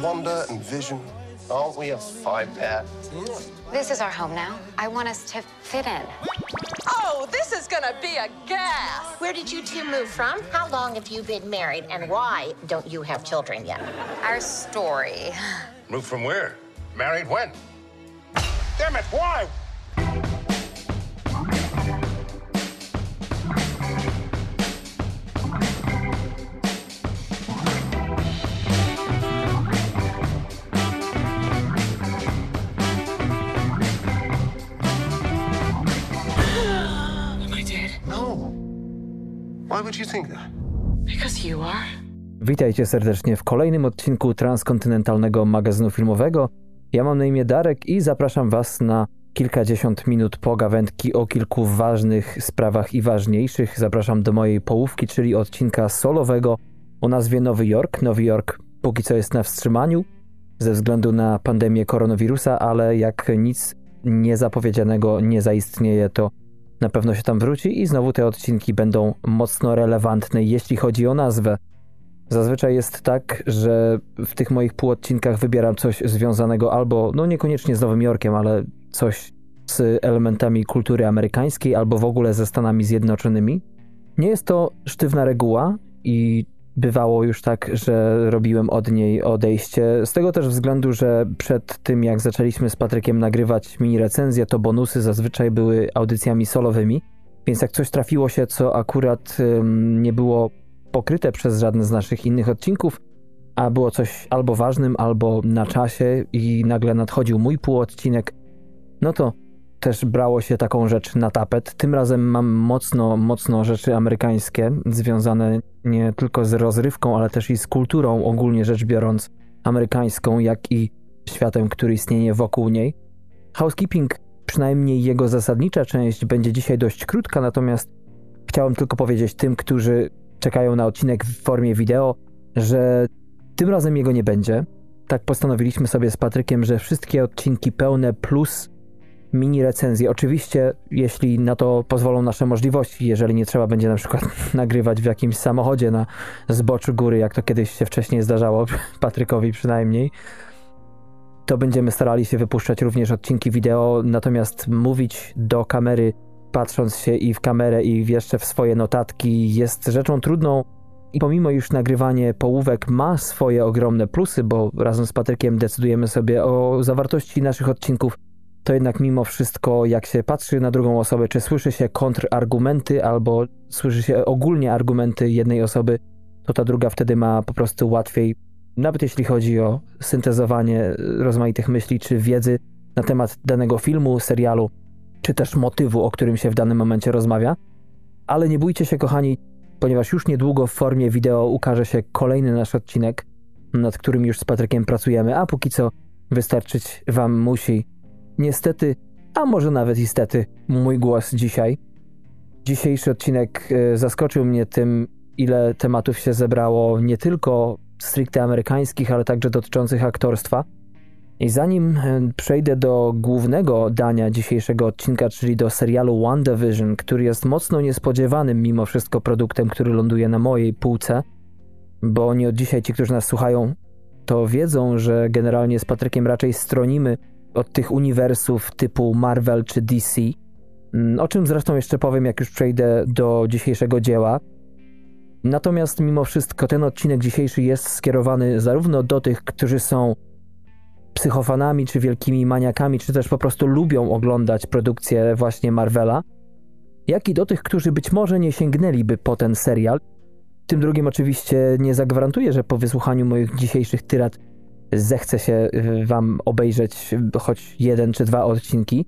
Wonder and Vision. Aren't we a five pair? This is our home now. I want us to fit in. Oh, this is gonna be a gas! Where did you two move from? How long have you been married? And why don't you have children yet? Our story. Moved from where? Married when? Damn it, why? Would you think that? Because you are. Witajcie serdecznie w kolejnym odcinku transkontynentalnego magazynu filmowego. Ja mam na imię Darek i zapraszam Was na kilkadziesiąt minut pogawędki o kilku ważnych sprawach i ważniejszych. Zapraszam do mojej połówki, czyli odcinka solowego o nazwie Nowy Jork. Nowy Jork póki co jest na wstrzymaniu ze względu na pandemię koronawirusa, ale jak nic niezapowiedzianego nie zaistnieje, to na pewno się tam wróci i znowu te odcinki będą mocno relevantne, jeśli chodzi o nazwę. Zazwyczaj jest tak, że w tych moich półodcinkach wybieram coś związanego albo, no niekoniecznie z Nowym Jorkiem, ale coś z elementami kultury amerykańskiej albo w ogóle ze Stanami Zjednoczonymi. Nie jest to sztywna reguła i bywało już tak, że robiłem od niej odejście. Z tego też względu, że przed tym jak zaczęliśmy z Patrykiem nagrywać mini recenzję, to bonusy zazwyczaj były audycjami solowymi, więc jak coś trafiło się, co akurat ym, nie było pokryte przez żadne z naszych innych odcinków, a było coś albo ważnym, albo na czasie i nagle nadchodził mój półodcinek, no to też brało się taką rzecz na tapet. Tym razem mam mocno, mocno rzeczy amerykańskie, związane nie tylko z rozrywką, ale też i z kulturą, ogólnie rzecz biorąc, amerykańską, jak i światem, który istnieje wokół niej. Housekeeping, przynajmniej jego zasadnicza część, będzie dzisiaj dość krótka, natomiast chciałem tylko powiedzieć tym, którzy czekają na odcinek w formie wideo, że tym razem jego nie będzie. Tak postanowiliśmy sobie z Patrykiem, że wszystkie odcinki pełne plus mini recenzje. Oczywiście, jeśli na to pozwolą nasze możliwości, jeżeli nie trzeba będzie na przykład nagrywać w jakimś samochodzie na zboczu góry, jak to kiedyś się wcześniej zdarzało, Patrykowi przynajmniej, to będziemy starali się wypuszczać również odcinki wideo, natomiast mówić do kamery, patrząc się i w kamerę, i jeszcze w swoje notatki, jest rzeczą trudną. I pomimo już nagrywanie połówek ma swoje ogromne plusy, bo razem z Patrykiem decydujemy sobie o zawartości naszych odcinków, to jednak mimo wszystko, jak się patrzy na drugą osobę, czy słyszy się kontrargumenty, albo słyszy się ogólnie argumenty jednej osoby, to ta druga wtedy ma po prostu łatwiej, nawet jeśli chodzi o syntezowanie rozmaitych myśli czy wiedzy na temat danego filmu, serialu, czy też motywu, o którym się w danym momencie rozmawia. Ale nie bójcie się, kochani, ponieważ już niedługo w formie wideo ukaże się kolejny nasz odcinek, nad którym już z Patrykiem pracujemy, a póki co wystarczyć Wam musi Niestety, a może nawet istety, mój głos dzisiaj. Dzisiejszy odcinek e, zaskoczył mnie tym, ile tematów się zebrało, nie tylko stricte amerykańskich, ale także dotyczących aktorstwa. I zanim e, przejdę do głównego dania dzisiejszego odcinka, czyli do serialu WandaVision, który jest mocno niespodziewanym mimo wszystko produktem, który ląduje na mojej półce, bo nie od dzisiaj ci, którzy nas słuchają, to wiedzą, że generalnie z Patrykiem raczej stronimy od tych uniwersów typu Marvel czy DC. Mm, o czym zresztą jeszcze powiem, jak już przejdę do dzisiejszego dzieła. Natomiast mimo wszystko ten odcinek dzisiejszy jest skierowany zarówno do tych, którzy są psychofanami, czy wielkimi maniakami, czy też po prostu lubią oglądać produkcje właśnie Marvela, jak i do tych, którzy być może nie sięgnęliby po ten serial. Tym drugim oczywiście nie zagwarantuję, że po wysłuchaniu moich dzisiejszych tyrad zechce się y, wam obejrzeć choć jeden czy dwa odcinki.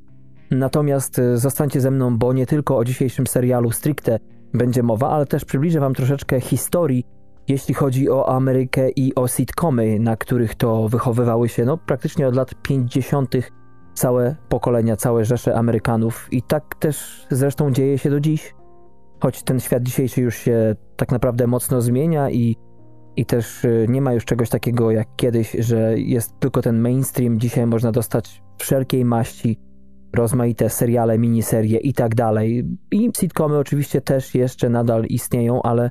Natomiast y, zostańcie ze mną, bo nie tylko o dzisiejszym serialu stricte będzie mowa, ale też przybliżę wam troszeczkę historii, jeśli chodzi o Amerykę i o sitcomy, na których to wychowywały się no, praktycznie od lat 50. całe pokolenia, całe rzesze Amerykanów. I tak też zresztą dzieje się do dziś. Choć ten świat dzisiejszy już się tak naprawdę mocno zmienia i i też y, nie ma już czegoś takiego jak kiedyś, że jest tylko ten mainstream. Dzisiaj można dostać wszelkiej maści rozmaite seriale, miniserie i tak dalej. I sitcomy oczywiście też jeszcze nadal istnieją, ale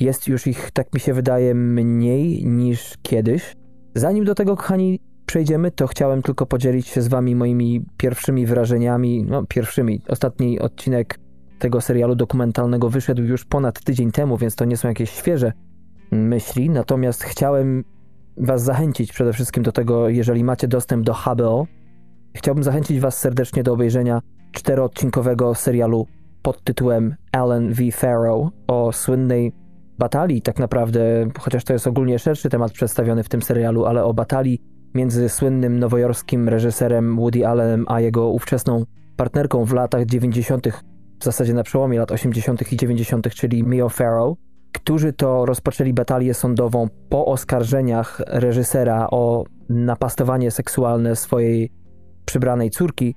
jest już ich, tak mi się wydaje, mniej niż kiedyś. Zanim do tego, kochani, przejdziemy, to chciałem tylko podzielić się z wami moimi pierwszymi wrażeniami, no pierwszymi. Ostatni odcinek tego serialu dokumentalnego wyszedł już ponad tydzień temu, więc to nie są jakieś świeże myśli. Natomiast chciałem was zachęcić przede wszystkim do tego, jeżeli macie dostęp do HBO, chciałbym zachęcić was serdecznie do obejrzenia czteroodcinkowego serialu pod tytułem Alan v. Farrow o słynnej batalii, tak naprawdę, chociaż to jest ogólnie szerszy temat przedstawiony w tym serialu, ale o batalii między słynnym nowojorskim reżyserem Woody Allenem a jego ówczesną partnerką w latach 90., w zasadzie na przełomie lat 80. i 90., czyli Mia Farrow, którzy to rozpoczęli batalię sądową po oskarżeniach reżysera o napastowanie seksualne swojej przybranej córki,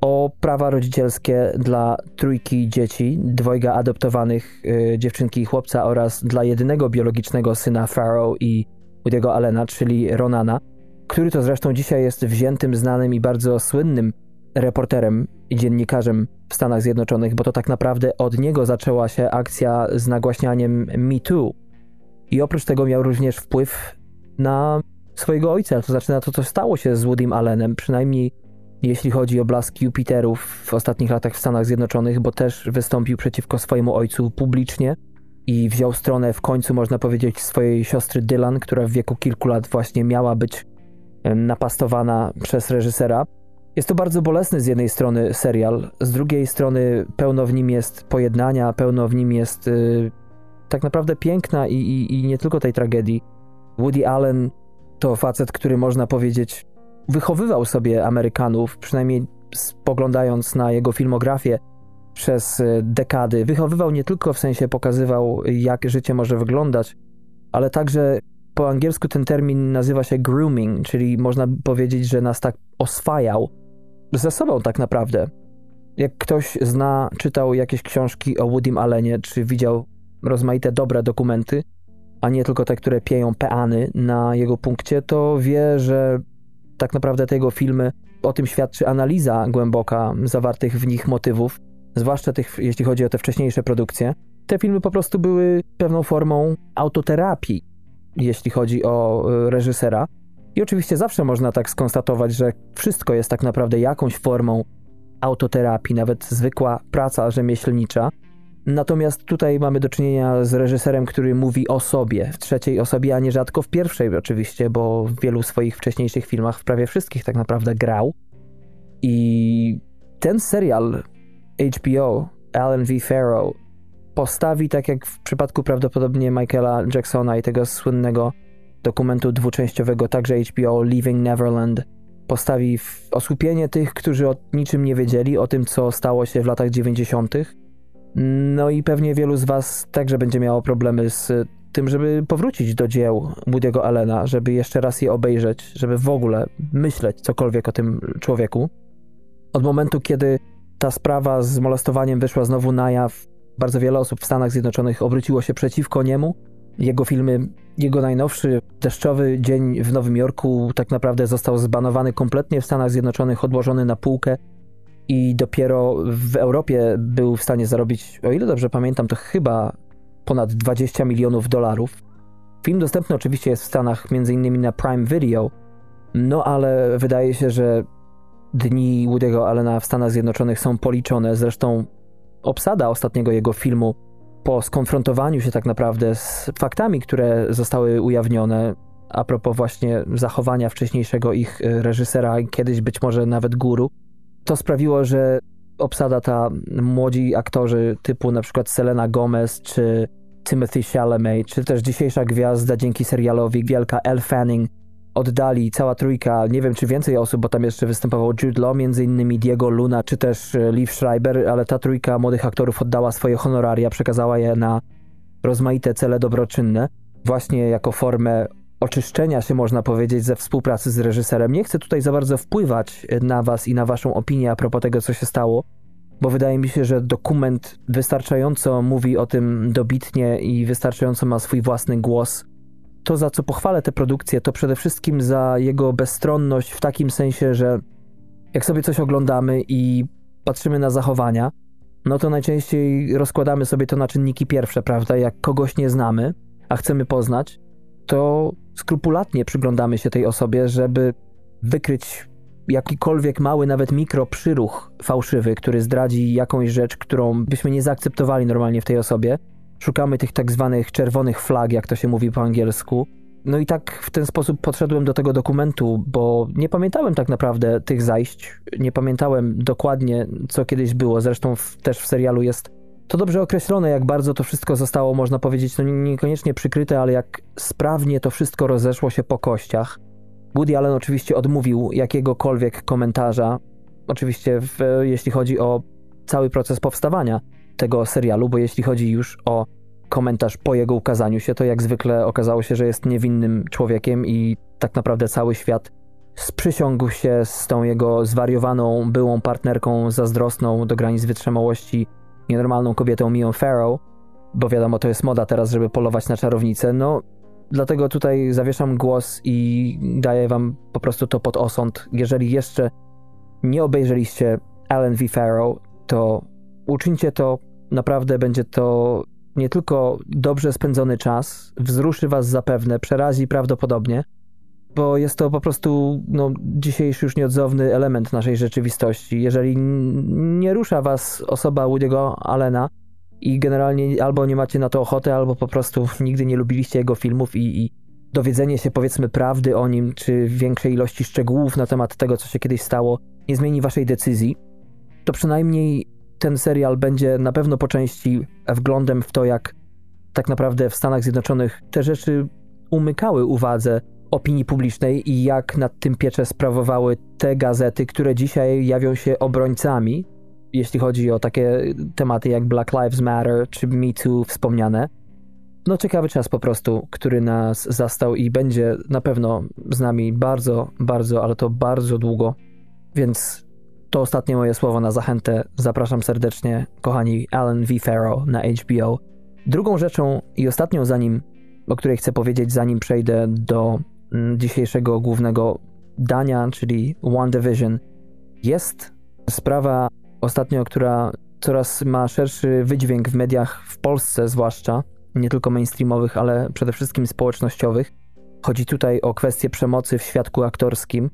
o prawa rodzicielskie dla trójki dzieci, dwojga adoptowanych y, dziewczynki i chłopca oraz dla jedynego biologicznego syna Farrow i Woody'ego Allena, czyli Ronana, który to zresztą dzisiaj jest wziętym, znanym i bardzo słynnym reporterem i dziennikarzem w Stanach Zjednoczonych, bo to tak naprawdę od niego zaczęła się akcja z nagłaśnianiem Me Too. I oprócz tego miał również wpływ na swojego ojca, to znaczy na to, co stało się z Woodym Allenem, przynajmniej jeśli chodzi o blask Jupiterów w ostatnich latach w Stanach Zjednoczonych, bo też wystąpił przeciwko swojemu ojcu publicznie i wziął stronę w końcu, można powiedzieć, swojej siostry Dylan, która w wieku kilku lat właśnie miała być napastowana przez reżysera. Jest to bardzo bolesny z jednej strony serial, z drugiej strony pełno w nim jest pojednania, pełno w nim jest yy, tak naprawdę piękna i, i, i nie tylko tej tragedii. Woody Allen to facet, który można powiedzieć wychowywał sobie Amerykanów, przynajmniej spoglądając na jego filmografię przez y, dekady. Wychowywał nie tylko w sensie pokazywał, jak życie może wyglądać, ale także po angielsku ten termin nazywa się grooming, czyli można powiedzieć, że nas tak oswajał ze sobą tak naprawdę. Jak ktoś zna, czytał jakieś książki o Woodym Allenie, czy widział rozmaite dobre dokumenty, a nie tylko te, które pieją peany na jego punkcie, to wie, że tak naprawdę te jego filmy, o tym świadczy analiza głęboka zawartych w nich motywów, zwłaszcza tych, jeśli chodzi o te wcześniejsze produkcje. Te filmy po prostu były pewną formą autoterapii, jeśli chodzi o y, reżysera. I oczywiście zawsze można tak skonstatować, że wszystko jest tak naprawdę jakąś formą autoterapii, nawet zwykła praca rzemieślnicza. Natomiast tutaj mamy do czynienia z reżyserem, który mówi o sobie w trzeciej osobie, a nierzadko w pierwszej oczywiście, bo w wielu swoich wcześniejszych filmach, w prawie wszystkich tak naprawdę grał. I ten serial HBO, Alan V. Farrow, postawi, tak jak w przypadku prawdopodobnie Michaela Jacksona i tego słynnego dokumentu dwuczęściowego, także HBO Leaving Neverland, postawi w osłupienie tych, którzy o niczym nie wiedzieli, o tym, co stało się w latach 90. No i pewnie wielu z Was także będzie miało problemy z tym, żeby powrócić do dzieł Woody'ego Allena, żeby jeszcze raz je obejrzeć, żeby w ogóle myśleć cokolwiek o tym człowieku. Od momentu, kiedy ta sprawa z molestowaniem wyszła znowu na jaw, bardzo wiele osób w Stanach Zjednoczonych obróciło się przeciwko niemu. Jego filmy, jego najnowszy deszczowy dzień w Nowym Jorku tak naprawdę został zbanowany kompletnie w Stanach Zjednoczonych, odłożony na półkę i dopiero w Europie był w stanie zarobić, o ile dobrze pamiętam, to chyba ponad 20 milionów dolarów. Film dostępny oczywiście jest w Stanach, między innymi na Prime Video, no ale wydaje się, że dni Woody'ego Allena w Stanach Zjednoczonych są policzone. Zresztą obsada ostatniego jego filmu po skonfrontowaniu się tak naprawdę z faktami, które zostały ujawnione a propos właśnie zachowania wcześniejszego ich reżysera, kiedyś być może nawet guru, to sprawiło, że obsada ta młodzi aktorzy typu na przykład Selena Gomez czy Timothy Chalamet, czy też dzisiejsza gwiazda dzięki serialowi wielka Elle Fanning oddali cała trójka, nie wiem czy więcej osób, bo tam jeszcze występował Jude Law, między innymi Diego Luna, czy też e, Liv Schreiber, ale ta trójka młodych aktorów oddała swoje honoraria, przekazała je na rozmaite cele dobroczynne, właśnie jako formę oczyszczenia się, można powiedzieć, ze współpracy z reżyserem. Nie chcę tutaj za bardzo wpływać na Was i na Waszą opinię a propos tego, co się stało, bo wydaje mi się, że dokument wystarczająco mówi o tym dobitnie i wystarczająco ma swój własny głos. To, za co pochwalę tę produkcję, to przede wszystkim za jego bezstronność w takim sensie, że jak sobie coś oglądamy i patrzymy na zachowania, no to najczęściej rozkładamy sobie to na czynniki pierwsze, prawda? Jak kogoś nie znamy, a chcemy poznać, to skrupulatnie przyglądamy się tej osobie, żeby wykryć jakikolwiek mały, nawet mikro przyruch fałszywy, który zdradzi jakąś rzecz, którą byśmy nie zaakceptowali normalnie w tej osobie. Szukamy tych tak zwanych czerwonych flag, jak to się mówi po angielsku. No i tak w ten sposób podszedłem do tego dokumentu, bo nie pamiętałem tak naprawdę tych zajść. Nie pamiętałem dokładnie, co kiedyś było. Zresztą w, też w serialu jest to dobrze określone, jak bardzo to wszystko zostało, można powiedzieć, no niekoniecznie przykryte, ale jak sprawnie to wszystko rozeszło się po kościach. Woody Allen oczywiście odmówił jakiegokolwiek komentarza, oczywiście w, jeśli chodzi o cały proces powstawania tego serialu, bo jeśli chodzi już o komentarz po jego ukazaniu się, to jak zwykle okazało się, że jest niewinnym człowiekiem i tak naprawdę cały świat sprzysiągł się z tą jego zwariowaną byłą partnerką zazdrosną do granic wytrzymałości, nienormalną kobietą Mią Farrow, bo wiadomo, to jest moda teraz, żeby polować na czarownicę. No, dlatego tutaj zawieszam głos i daję wam po prostu to pod osąd. Jeżeli jeszcze nie obejrzeliście Alan V. Farrow, to uczyńcie to. Naprawdę będzie to nie tylko dobrze spędzony czas, wzruszy was zapewne, przerazi prawdopodobnie, bo jest to po prostu no, dzisiejszy już nieodzowny element naszej rzeczywistości. Jeżeli nie rusza was osoba Woody'ego Allena i generalnie albo nie macie na to ochoty, albo po prostu nigdy nie lubiliście jego filmów i, i dowiedzenie się powiedzmy prawdy o nim, czy większej ilości szczegółów na temat tego, co się kiedyś stało, nie zmieni waszej decyzji, to przynajmniej ten serial będzie na pewno po części wglądem w to, jak tak naprawdę w Stanach Zjednoczonych te rzeczy umykały uwadze opinii publicznej i jak nad tym pieczę sprawowały te gazety, które dzisiaj jawią się obrońcami, jeśli chodzi o takie tematy jak Black Lives Matter czy Me Too wspomniane. No ciekawy czas po prostu, który nas zastał i będzie na pewno z nami bardzo, bardzo, ale to bardzo długo. Więc to ostatnie moje słowo na zachętę. Zapraszam serdecznie, kochani Alan V. Farrow na HBO. Drugą rzeczą i ostatnią, zanim, o której chcę powiedzieć, zanim przejdę do mm, dzisiejszego głównego dania, czyli One Division, jest sprawa ostatnio, która coraz ma szerszy wydźwięk w mediach w Polsce, zwłaszcza nie tylko mainstreamowych, ale przede wszystkim społecznościowych. Chodzi tutaj o kwestię przemocy w świadku aktorskim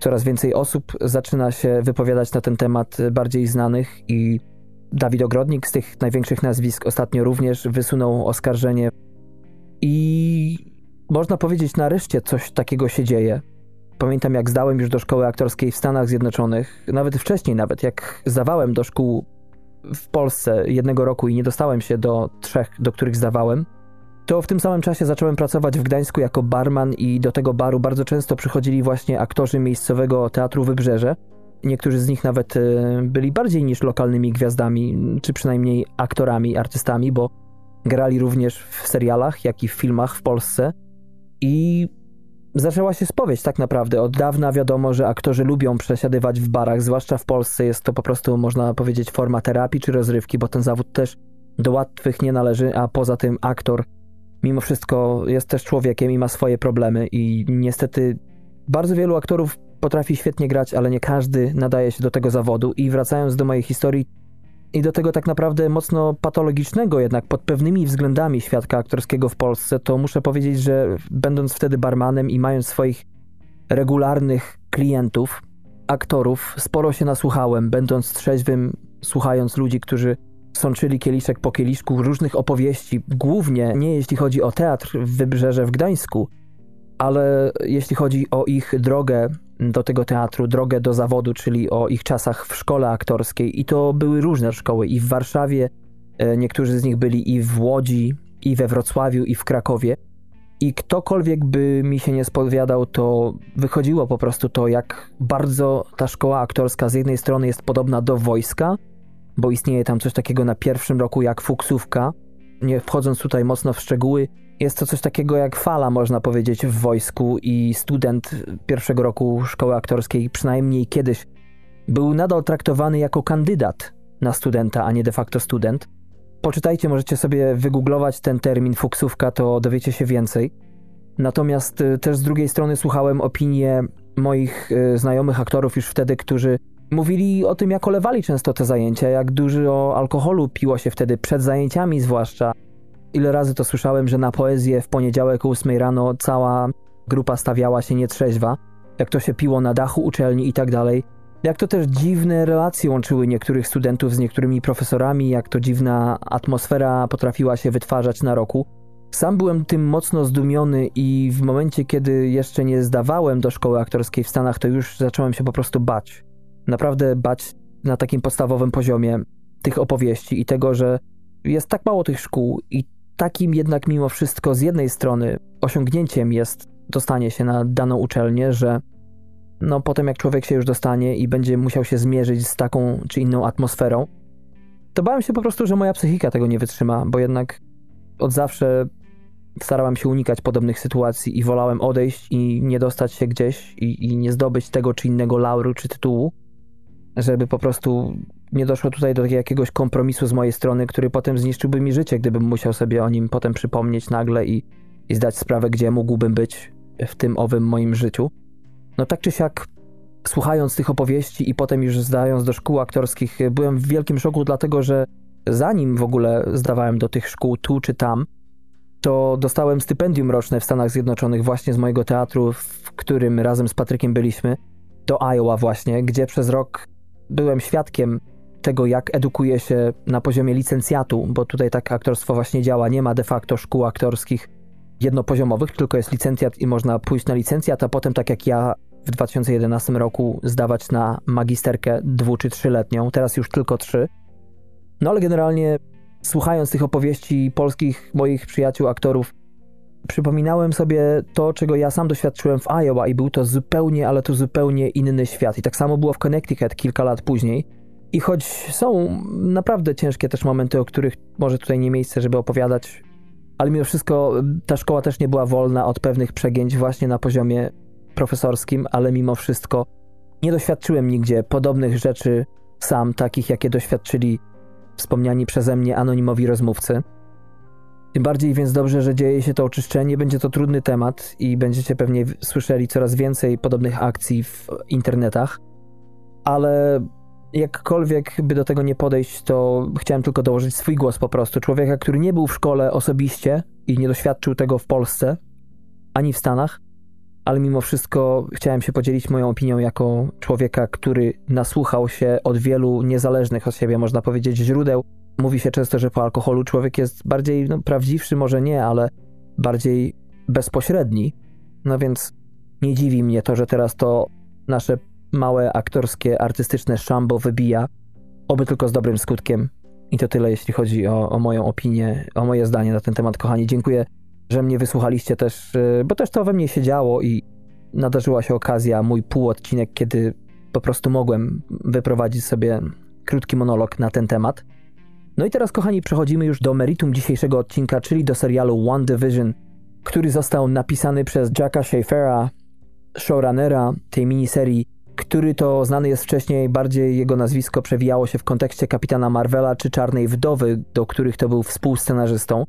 Coraz więcej osób zaczyna się wypowiadać na ten temat bardziej znanych i Dawid Ogrodnik z tych największych nazwisk ostatnio również wysunął oskarżenie i można powiedzieć nareszcie coś takiego się dzieje. Pamiętam jak zdałem już do szkoły aktorskiej w Stanach Zjednoczonych, nawet wcześniej nawet jak zdawałem do szkół w Polsce jednego roku i nie dostałem się do trzech, do których zdawałem – to w tym samym czasie zacząłem pracować w Gdańsku jako barman i do tego baru bardzo często przychodzili właśnie aktorzy miejscowego teatru Wybrzeże. Niektórzy z nich nawet e, byli bardziej niż lokalnymi gwiazdami, czy przynajmniej aktorami, artystami, bo grali również w serialach, jak i w filmach w Polsce. I zaczęła się spowiedź tak naprawdę. Od dawna wiadomo, że aktorzy lubią przesiadywać w barach, zwłaszcza w Polsce jest to po prostu, można powiedzieć, forma terapii czy rozrywki, bo ten zawód też do łatwych nie należy, a poza tym aktor mimo wszystko jest też człowiekiem i ma swoje problemy i niestety bardzo wielu aktorów potrafi świetnie grać, ale nie każdy nadaje się do tego zawodu. I wracając do mojej historii i do tego tak naprawdę mocno patologicznego jednak pod pewnymi względami świadka aktorskiego w Polsce, to muszę powiedzieć, że będąc wtedy barmanem i mając swoich regularnych klientów, aktorów, sporo się nasłuchałem, będąc trzeźwym, słuchając ludzi, którzy sączyli kieliszek po kieliszku różnych opowieści, głównie nie jeśli chodzi o teatr w Wybrzeże w Gdańsku, ale jeśli chodzi o ich drogę do tego teatru, drogę do zawodu, czyli o ich czasach w szkole aktorskiej. I to były różne szkoły, i w Warszawie, e, niektórzy z nich byli i w Łodzi, i we Wrocławiu, i w Krakowie. I ktokolwiek by mi się nie spowiadał, to wychodziło po prostu to, jak bardzo ta szkoła aktorska z jednej strony jest podobna do wojska, bo istnieje tam coś takiego na pierwszym roku jak fuksówka. Nie wchodząc tutaj mocno w szczegóły, jest to coś takiego jak fala, można powiedzieć, w wojsku i student pierwszego roku szkoły aktorskiej, przynajmniej kiedyś, był nadal traktowany jako kandydat na studenta, a nie de facto student. Poczytajcie, możecie sobie wygooglować ten termin fuksówka, to dowiecie się więcej. Natomiast y, też z drugiej strony słuchałem opinie moich y, znajomych aktorów już wtedy, którzy Mówili o tym, jak olewali często te zajęcia, jak dużo alkoholu piło się wtedy przed zajęciami, zwłaszcza. ile razy to słyszałem, że na poezję w poniedziałek o 8 rano cała grupa stawiała się nietrzeźwa, jak to się piło na dachu uczelni i tak dalej. Jak to też dziwne relacje łączyły niektórych studentów z niektórymi profesorami, jak to dziwna atmosfera potrafiła się wytwarzać na roku. Sam byłem tym mocno zdumiony i w momencie, kiedy jeszcze nie zdawałem do szkoły aktorskiej w Stanach, to już zacząłem się po prostu bać. Naprawdę bać na takim podstawowym poziomie tych opowieści i tego, że jest tak mało tych szkół i takim jednak mimo wszystko z jednej strony osiągnięciem jest dostanie się na daną uczelnię, że no potem jak człowiek się już dostanie i będzie musiał się zmierzyć z taką czy inną atmosferą, to bałem się po prostu, że moja psychika tego nie wytrzyma, bo jednak od zawsze starałem się unikać podobnych sytuacji i wolałem odejść i nie dostać się gdzieś i, i nie zdobyć tego czy innego lauru czy tytułu, żeby po prostu nie doszło tutaj do jakiegoś kompromisu z mojej strony, który potem zniszczyłby mi życie, gdybym musiał sobie o nim potem przypomnieć nagle i, i zdać sprawę, gdzie mógłbym być w tym owym moim życiu. No tak czy siak, słuchając tych opowieści i potem już zdając do szkół aktorskich, byłem w wielkim szoku, dlatego że zanim w ogóle zdawałem do tych szkół tu czy tam, to dostałem stypendium roczne w Stanach Zjednoczonych właśnie z mojego teatru, w którym razem z Patrykiem byliśmy, do Iowa właśnie, gdzie przez rok byłem świadkiem tego, jak edukuje się na poziomie licencjatu, bo tutaj tak aktorstwo właśnie działa, nie ma de facto szkół aktorskich jednopoziomowych, tylko jest licencjat i można pójść na licencjat, a potem tak jak ja w 2011 roku zdawać na magisterkę dwu czy trzyletnią, teraz już tylko trzy. No ale generalnie słuchając tych opowieści polskich moich przyjaciół, aktorów, przypominałem sobie to, czego ja sam doświadczyłem w Iowa i był to zupełnie, ale to zupełnie inny świat. I tak samo było w Connecticut kilka lat później. I choć są naprawdę ciężkie też momenty, o których może tutaj nie miejsce, żeby opowiadać, ale mimo wszystko ta szkoła też nie była wolna od pewnych przegięć właśnie na poziomie profesorskim, ale mimo wszystko nie doświadczyłem nigdzie podobnych rzeczy sam, takich jakie doświadczyli wspomniani przeze mnie anonimowi rozmówcy. Tym bardziej więc dobrze, że dzieje się to oczyszczenie, będzie to trudny temat i będziecie pewnie słyszeli coraz więcej podobnych akcji w internetach, ale jakkolwiek by do tego nie podejść, to chciałem tylko dołożyć swój głos po prostu. Człowieka, który nie był w szkole osobiście i nie doświadczył tego w Polsce, ani w Stanach, ale mimo wszystko chciałem się podzielić moją opinią jako człowieka, który nasłuchał się od wielu niezależnych od siebie, można powiedzieć, źródeł. Mówi się często, że po alkoholu człowiek jest bardziej no, prawdziwszy, może nie, ale bardziej bezpośredni. No więc nie dziwi mnie to, że teraz to nasze małe aktorskie, artystyczne szambo wybija, oby tylko z dobrym skutkiem. I to tyle, jeśli chodzi o, o moją opinię, o moje zdanie na ten temat, kochani. Dziękuję, że mnie wysłuchaliście też, y, bo też to we mnie się działo i nadarzyła się okazja, mój półodcinek, kiedy po prostu mogłem wyprowadzić sobie krótki monolog na ten temat. No i teraz, kochani, przechodzimy już do meritum dzisiejszego odcinka, czyli do serialu One Division, który został napisany przez Jacka Schaeffera, showrunnera tej miniserii który to znany jest wcześniej, bardziej jego nazwisko przewijało się w kontekście Kapitana Marvela czy Czarnej Wdowy, do których to był współscenarzystą.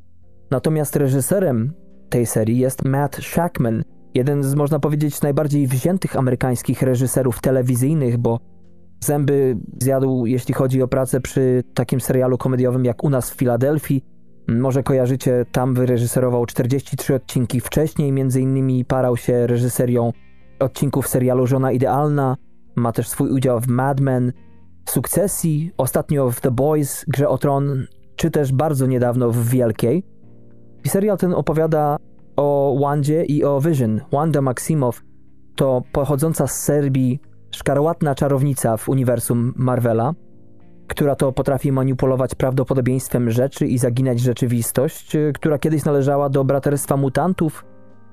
Natomiast reżyserem tej serii jest Matt Shackman, jeden z, można powiedzieć, najbardziej wziętych amerykańskich reżyserów telewizyjnych, bo zęby zjadł, jeśli chodzi o pracę przy takim serialu komediowym jak U nas w Filadelfii. Może kojarzycie, tam wyreżyserował 43 odcinki wcześniej, między innymi parał się reżyserią odcinków serialu Żona Idealna, ma też swój udział w Mad Men, Sukcesji, ostatnio w The Boys, Grze o Tron, czy też bardzo niedawno w Wielkiej. I serial ten opowiada o Wandzie i o Vision. Wanda Maximow to pochodząca z Serbii szkarłatna czarownica w uniwersum Marvela, która to potrafi manipulować prawdopodobieństwem rzeczy i zaginać rzeczywistość, która kiedyś należała do braterstwa mutantów,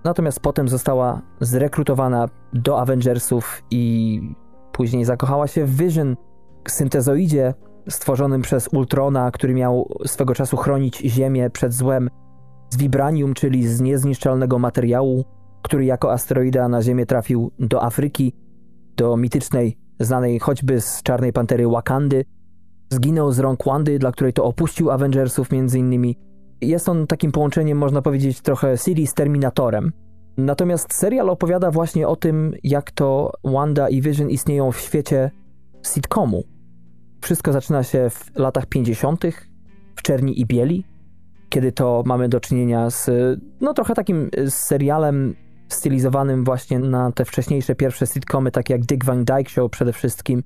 Natomiast potem została zrekrutowana do Avengersów i później zakochała się w Vision, syntezoidzie stworzonym przez Ultrona, który miał swego czasu chronić Ziemię przed złem, z vibranium, czyli z niezniszczalnego materiału, który jako asteroida na Ziemię trafił do Afryki, do mitycznej, znanej choćby z Czarnej Pantery Wakandy. Zginął z rąk Wandy, dla której to opuścił Avengersów między innymi jest on takim połączeniem, można powiedzieć, trochę Siri z Terminatorem. Natomiast serial opowiada właśnie o tym, jak to Wanda i Vision istnieją w świecie sitcomu. Wszystko zaczyna się w latach 50., w czerni i bieli. kiedy to mamy do czynienia z no trochę takim serialem stylizowanym właśnie na te wcześniejsze pierwsze sitcomy, takie jak Dick Van Dyke Show przede wszystkim,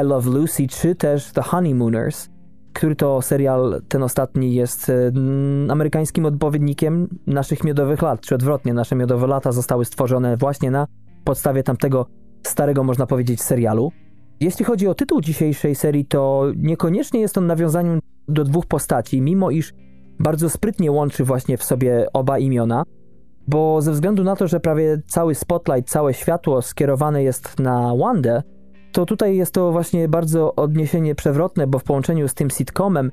I Love Lucy, czy też The Honeymooners, który to serial, ten ostatni, jest mm, amerykańskim odpowiednikiem naszych miodowych lat, czy odwrotnie, nasze miodowe lata zostały stworzone właśnie na podstawie tamtego starego, można powiedzieć, serialu. Jeśli chodzi o tytuł dzisiejszej serii, to niekoniecznie jest on nawiązaniem do dwóch postaci, mimo iż bardzo sprytnie łączy właśnie w sobie oba imiona, bo ze względu na to, że prawie cały spotlight, całe światło skierowane jest na Wandę, to tutaj jest to właśnie bardzo odniesienie przewrotne, bo w połączeniu z tym sitcomem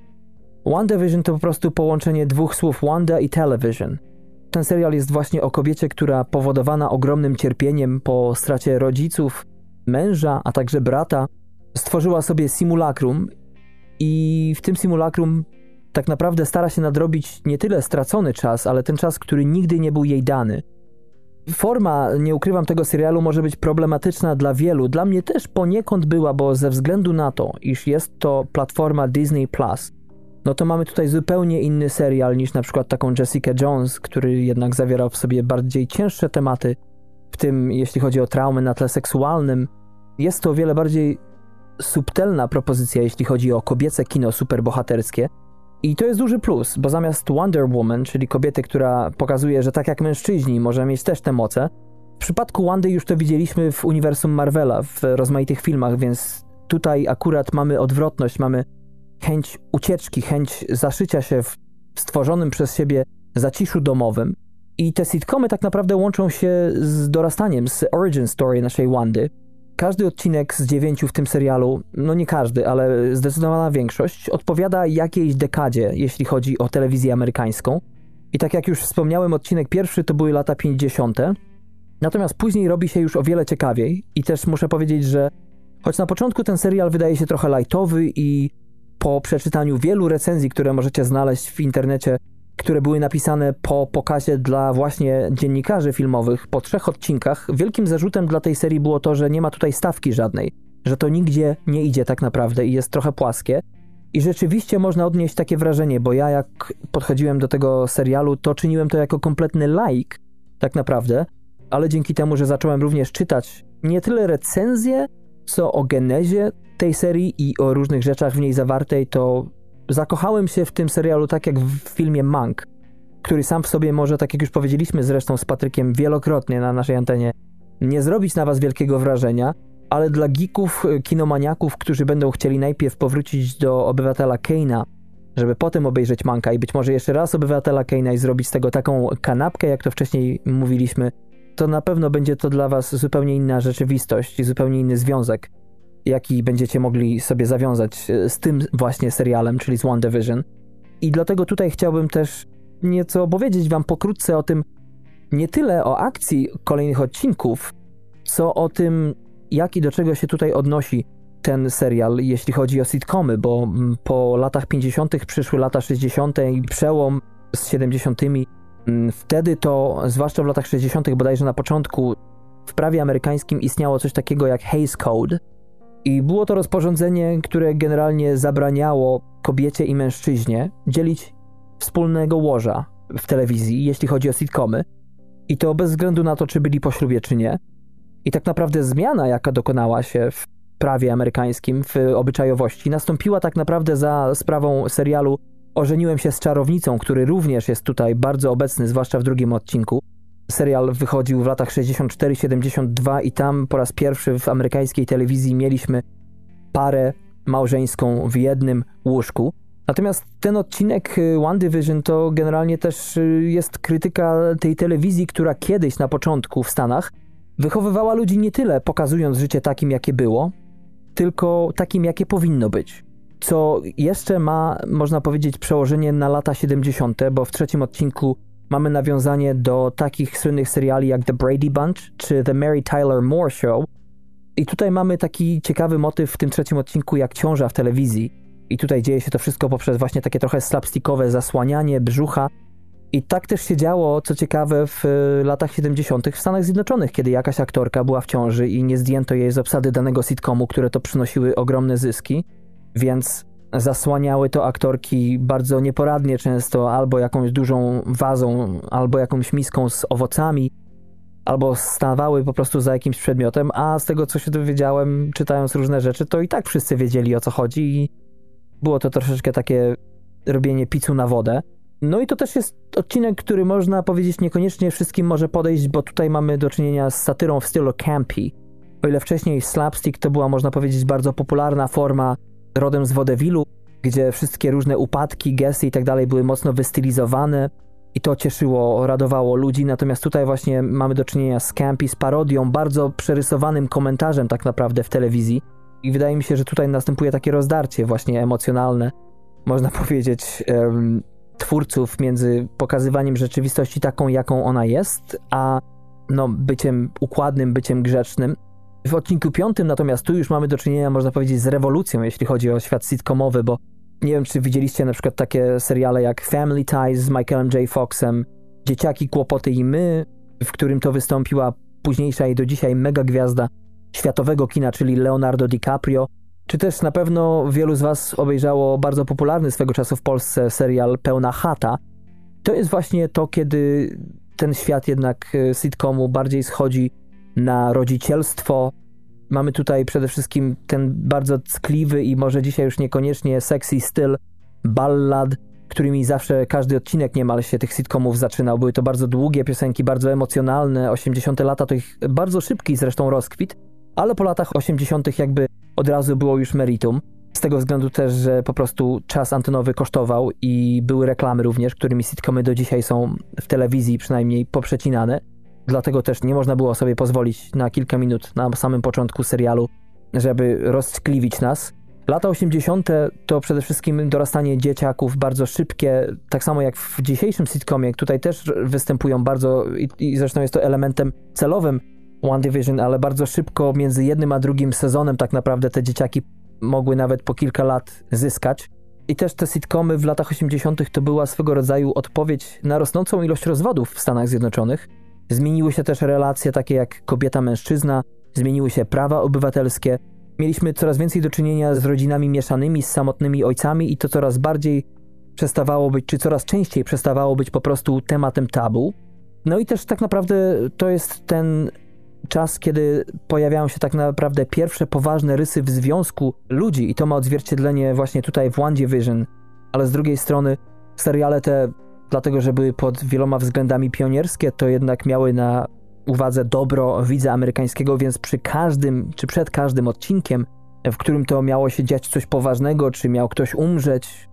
WandaVision to po prostu połączenie dwóch słów Wanda i television. Ten serial jest właśnie o kobiecie, która powodowana ogromnym cierpieniem po stracie rodziców, męża, a także brata, stworzyła sobie simulakrum i w tym simulakrum tak naprawdę stara się nadrobić nie tyle stracony czas, ale ten czas, który nigdy nie był jej dany. Forma, nie ukrywam tego serialu, może być problematyczna dla wielu. Dla mnie też poniekąd była, bo ze względu na to, iż jest to platforma Disney Plus, no to mamy tutaj zupełnie inny serial niż na przykład taką Jessica Jones, który jednak zawierał w sobie bardziej cięższe tematy, w tym jeśli chodzi o traumy na tle seksualnym. Jest to o wiele bardziej subtelna propozycja, jeśli chodzi o kobiece kino superbohaterskie. I to jest duży plus, bo zamiast Wonder Woman, czyli kobiety, która pokazuje, że tak jak mężczyźni może mieć też te moce, w przypadku Wandy już to widzieliśmy w uniwersum Marvela, w rozmaitych filmach, więc tutaj akurat mamy odwrotność, mamy chęć ucieczki, chęć zaszycia się w stworzonym przez siebie zaciszu domowym. I te sitcomy tak naprawdę łączą się z dorastaniem, z origin story naszej Wandy. Każdy odcinek z dziewięciu w tym serialu, no nie każdy, ale zdecydowana większość, odpowiada jakiejś dekadzie, jeśli chodzi o telewizję amerykańską. I tak jak już wspomniałem, odcinek pierwszy to były lata 50. Natomiast później robi się już o wiele ciekawiej i też muszę powiedzieć, że choć na początku ten serial wydaje się trochę lightowy i po przeczytaniu wielu recenzji, które możecie znaleźć w internecie, które były napisane po pokazie dla właśnie dziennikarzy filmowych po trzech odcinkach, wielkim zarzutem dla tej serii było to, że nie ma tutaj stawki żadnej, że to nigdzie nie idzie tak naprawdę i jest trochę płaskie. I rzeczywiście można odnieść takie wrażenie, bo ja jak podchodziłem do tego serialu, to czyniłem to jako kompletny like, tak naprawdę, ale dzięki temu, że zacząłem również czytać nie tyle recenzje, co o genezie tej serii i o różnych rzeczach w niej zawartej, to zakochałem się w tym serialu tak jak w filmie Mank, który sam w sobie może, tak jak już powiedzieliśmy zresztą z Patrykiem wielokrotnie na naszej antenie, nie zrobić na was wielkiego wrażenia, ale dla geeków, kinomaniaków, którzy będą chcieli najpierw powrócić do Obywatela Keina, żeby potem obejrzeć Manka i być może jeszcze raz Obywatela Keina i zrobić z tego taką kanapkę, jak to wcześniej mówiliśmy, to na pewno będzie to dla was zupełnie inna rzeczywistość zupełnie inny związek jaki będziecie mogli sobie zawiązać e, z tym właśnie serialem, czyli z WandaVision. I dlatego tutaj chciałbym też nieco opowiedzieć wam pokrótce o tym, nie tyle o akcji kolejnych odcinków, co o tym, jak i do czego się tutaj odnosi ten serial, jeśli chodzi o sitcomy, bo mm, po latach 50. przyszły lata 60. i przełom z 70. Mm, wtedy to, zwłaszcza w latach 60., bodajże na początku, w prawie amerykańskim istniało coś takiego jak Hays Code, i było to rozporządzenie, które generalnie zabraniało kobiecie i mężczyźnie dzielić wspólnego łoża w telewizji, jeśli chodzi o sitcomy. I to bez względu na to, czy byli po ślubie, czy nie. I tak naprawdę zmiana, jaka dokonała się w prawie amerykańskim, w obyczajowości, nastąpiła tak naprawdę za sprawą serialu Ożeniłem się z czarownicą, który również jest tutaj bardzo obecny, zwłaszcza w drugim odcinku. Serial wychodził w latach 64-72 i tam po raz pierwszy w amerykańskiej telewizji mieliśmy parę małżeńską w jednym łóżku. Natomiast ten odcinek y, One Division to generalnie też y, jest krytyka tej telewizji, która kiedyś na początku w Stanach wychowywała ludzi nie tyle pokazując życie takim, jakie było, tylko takim, jakie powinno być. Co jeszcze ma, można powiedzieć, przełożenie na lata 70., bo w trzecim odcinku mamy nawiązanie do takich słynnych seriali jak The Brady Bunch czy The Mary Tyler Moore Show. I tutaj mamy taki ciekawy motyw w tym trzecim odcinku jak ciąża w telewizji. I tutaj dzieje się to wszystko poprzez właśnie takie trochę slapstickowe zasłanianie brzucha. I tak też się działo, co ciekawe, w y, latach 70. w Stanach Zjednoczonych, kiedy jakaś aktorka była w ciąży i nie zdjęto jej z obsady danego sitcomu, które to przynosiły ogromne zyski. Więc Zasłaniały to aktorki bardzo nieporadnie często, albo jakąś dużą wazą, albo jakąś miską z owocami, albo stawały po prostu za jakimś przedmiotem, a z tego co się dowiedziałem, czytając różne rzeczy, to i tak wszyscy wiedzieli o co chodzi i było to troszeczkę takie robienie picu na wodę. No i to też jest odcinek, który można powiedzieć niekoniecznie wszystkim może podejść, bo tutaj mamy do czynienia z satyrą w stylu campy. O ile wcześniej slapstick to była, można powiedzieć, bardzo popularna forma rodem z wodewilu, gdzie wszystkie różne upadki, gesty i tak dalej były mocno wystylizowane i to cieszyło, radowało ludzi, natomiast tutaj właśnie mamy do czynienia z campy, z parodią, bardzo przerysowanym komentarzem tak naprawdę w telewizji i wydaje mi się, że tutaj następuje takie rozdarcie właśnie emocjonalne, można powiedzieć, twórców między pokazywaniem rzeczywistości taką, jaką ona jest, a no, byciem układnym, byciem grzecznym. W odcinku piątym natomiast tu już mamy do czynienia, można powiedzieć, z rewolucją, jeśli chodzi o świat sitcomowy, bo nie wiem, czy widzieliście na przykład takie seriale jak Family Ties z Michaelem J. Foxem, Dzieciaki, Kłopoty i My, w którym to wystąpiła późniejsza i do dzisiaj mega gwiazda światowego kina, czyli Leonardo DiCaprio, czy też na pewno wielu z Was obejrzało bardzo popularny swego czasu w Polsce serial Pełna Chata. To jest właśnie to, kiedy ten świat jednak e, sitcomu bardziej schodzi na rodzicielstwo. Mamy tutaj przede wszystkim ten bardzo ckliwy i może dzisiaj już niekoniecznie sexy styl ballad, którymi zawsze każdy odcinek niemal się tych sitcomów zaczynał. Były to bardzo długie piosenki, bardzo emocjonalne. 80. lata to ich bardzo szybki zresztą rozkwit, ale po latach 80. jakby od razu było już meritum. Z tego względu też, że po prostu czas antenowy kosztował i były reklamy również, którymi sitcomy do dzisiaj są w telewizji przynajmniej poprzecinane. Dlatego też nie można było sobie pozwolić na kilka minut na samym początku serialu, żeby roztkliwić nas. Lata 80. to przede wszystkim dorastanie dzieciaków bardzo szybkie, tak samo jak w dzisiejszym sitcomie, tutaj też występują bardzo i, i zresztą jest to elementem celowym One Division, ale bardzo szybko między jednym a drugim sezonem tak naprawdę te dzieciaki mogły nawet po kilka lat zyskać. I też te sitcomy w latach 80. to była swego rodzaju odpowiedź na rosnącą ilość rozwodów w Stanach Zjednoczonych. Zmieniły się też relacje takie jak kobieta-mężczyzna, zmieniły się prawa obywatelskie. Mieliśmy coraz więcej do czynienia z rodzinami mieszanymi, z samotnymi ojcami i to coraz bardziej przestawało być, czy coraz częściej przestawało być po prostu tematem tabu. No i też tak naprawdę to jest ten czas, kiedy pojawiają się tak naprawdę pierwsze poważne rysy w związku ludzi i to ma odzwierciedlenie właśnie tutaj w One Division, ale z drugiej strony seriale te, dlatego że były pod wieloma względami pionierskie, to jednak miały na uwadze dobro widza amerykańskiego, więc przy każdym, czy przed każdym odcinkiem, w którym to miało się dziać coś poważnego, czy miał ktoś umrzeć,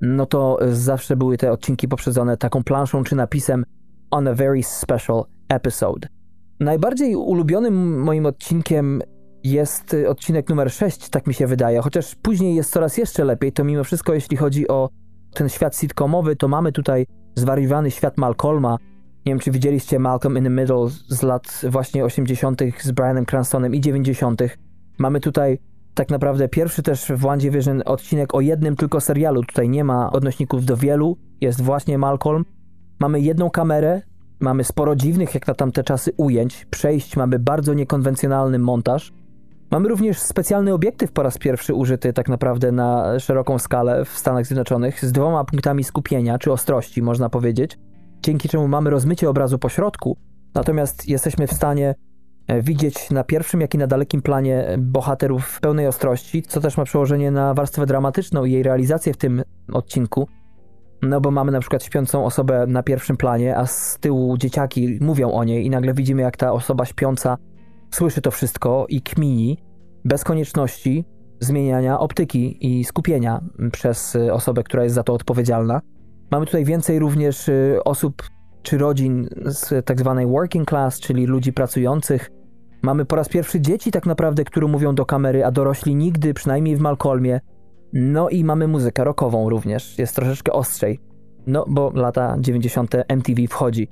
no to zawsze były te odcinki poprzedzone taką planszą czy napisem on a very special episode. Najbardziej ulubionym moim odcinkiem jest odcinek numer 6, tak mi się wydaje, chociaż później jest coraz jeszcze lepiej, to mimo wszystko jeśli chodzi o ten świat sitcomowy, to mamy tutaj zwariowany świat Malcolma. Nie wiem, czy widzieliście Malcolm in the Middle z lat właśnie 80. z Brianem Cranstonem i 90. Mamy tutaj tak naprawdę pierwszy też w One Division odcinek o jednym tylko serialu. Tutaj nie ma odnośników do wielu, jest właśnie Malcolm. Mamy jedną kamerę, Mamy sporo dziwnych, jak na tamte czasy, ujęć, przejść, mamy bardzo niekonwencjonalny montaż. Mamy również specjalny obiektyw po raz pierwszy użyty tak naprawdę na szeroką skalę w Stanach Zjednoczonych z dwoma punktami skupienia, czy ostrości można powiedzieć, dzięki czemu mamy rozmycie obrazu po środku, natomiast jesteśmy w stanie e, widzieć na pierwszym, jak i na dalekim planie bohaterów w pełnej ostrości, co też ma przełożenie na warstwę dramatyczną i jej realizację w tym odcinku. No bo mamy na przykład śpiącą osobę na pierwszym planie, a z tyłu dzieciaki mówią o niej i nagle widzimy jak ta osoba śpiąca słyszy to wszystko i kmini bez konieczności zmieniania optyki i skupienia przez y, osobę, która jest za to odpowiedzialna. Mamy tutaj więcej również y, osób czy rodzin z tak zwanej working class, czyli ludzi pracujących. Mamy po raz pierwszy dzieci tak naprawdę, które mówią do kamery, a dorośli nigdy, przynajmniej w Malcolmie, no i mamy muzykę rockową również, jest troszeczkę ostrzej. No bo lata 90. MTV wchodzi.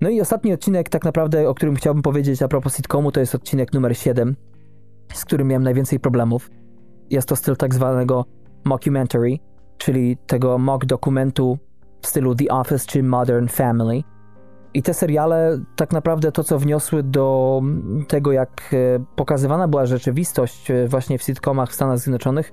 No i ostatni odcinek, tak naprawdę, o którym chciałbym powiedzieć a propos sitcomu, to jest odcinek numer 7, z którym miałem najwięcej problemów. Jest to styl tak zwanego mockumentary, czyli tego mock dokumentu w stylu The Office czy Modern Family. I te seriale, tak naprawdę to, co wniosły do tego, jak e, pokazywana była rzeczywistość e, właśnie w sitcomach w Stanach Zjednoczonych,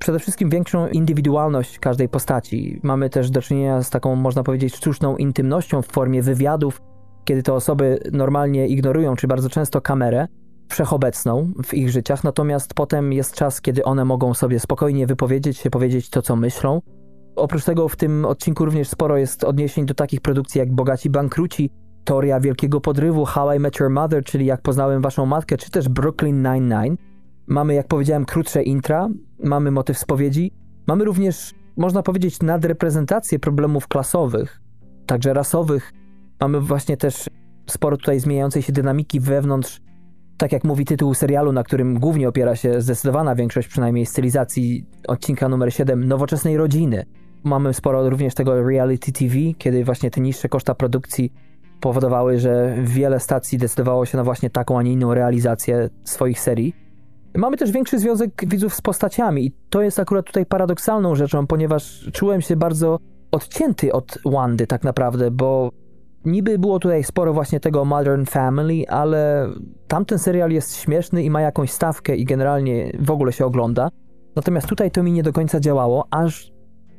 przede wszystkim większą indywidualność każdej postaci. Mamy też do czynienia z taką, można powiedzieć, sztuczną intymnością w formie wywiadów, kiedy te osoby normalnie ignorują, czy bardzo często kamerę wszechobecną w ich życiach, natomiast potem jest czas, kiedy one mogą sobie spokojnie wypowiedzieć się, powiedzieć to, co myślą. Oprócz tego w tym odcinku również sporo jest odniesień do takich produkcji jak Bogaci Bankruci, Teoria Wielkiego Podrywu, How I Met Your Mother, czyli Jak Poznałem Waszą Matkę, czy też Brooklyn Nine-Nine. Mamy, jak powiedziałem, krótsze intra, mamy motyw spowiedzi, mamy również, można powiedzieć, nadreprezentację problemów klasowych, także rasowych. Mamy właśnie też sporo tutaj zmieniającej się dynamiki wewnątrz, tak jak mówi tytuł serialu, na którym głównie opiera się zdecydowana większość przynajmniej stylizacji odcinka numer 7, nowoczesnej rodziny. Mamy sporo również tego reality TV, kiedy właśnie te niższe koszta produkcji powodowały, że wiele stacji decydowało się na właśnie taką, a nie inną realizację swoich serii. Mamy też większy związek widzów z postaciami i to jest akurat tutaj paradoksalną rzeczą, ponieważ czułem się bardzo odcięty od Wandy tak naprawdę, bo niby było tutaj sporo właśnie tego Modern Family, ale tamten serial jest śmieszny i ma jakąś stawkę i generalnie w ogóle się ogląda. Natomiast tutaj to mi nie do końca działało, aż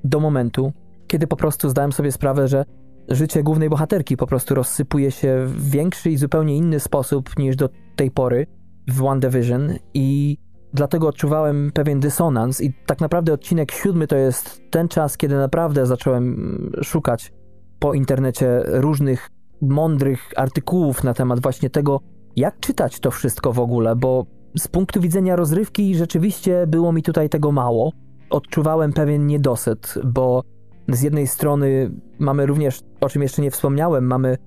do momentu, kiedy po prostu zdałem sobie sprawę, że życie głównej bohaterki po prostu rozsypuje się w większy i zupełnie inny sposób niż do tej pory w WandaVision i dlatego odczuwałem pewien dysonans i tak naprawdę odcinek siódmy to jest ten czas, kiedy naprawdę zacząłem szukać po internecie różnych mądrych artykułów na temat właśnie tego, jak czytać to wszystko w ogóle, bo z punktu widzenia rozrywki rzeczywiście było mi tutaj tego mało. Odczuwałem pewien niedosyt, bo z jednej strony mamy również, o czym jeszcze nie wspomniałem, mamy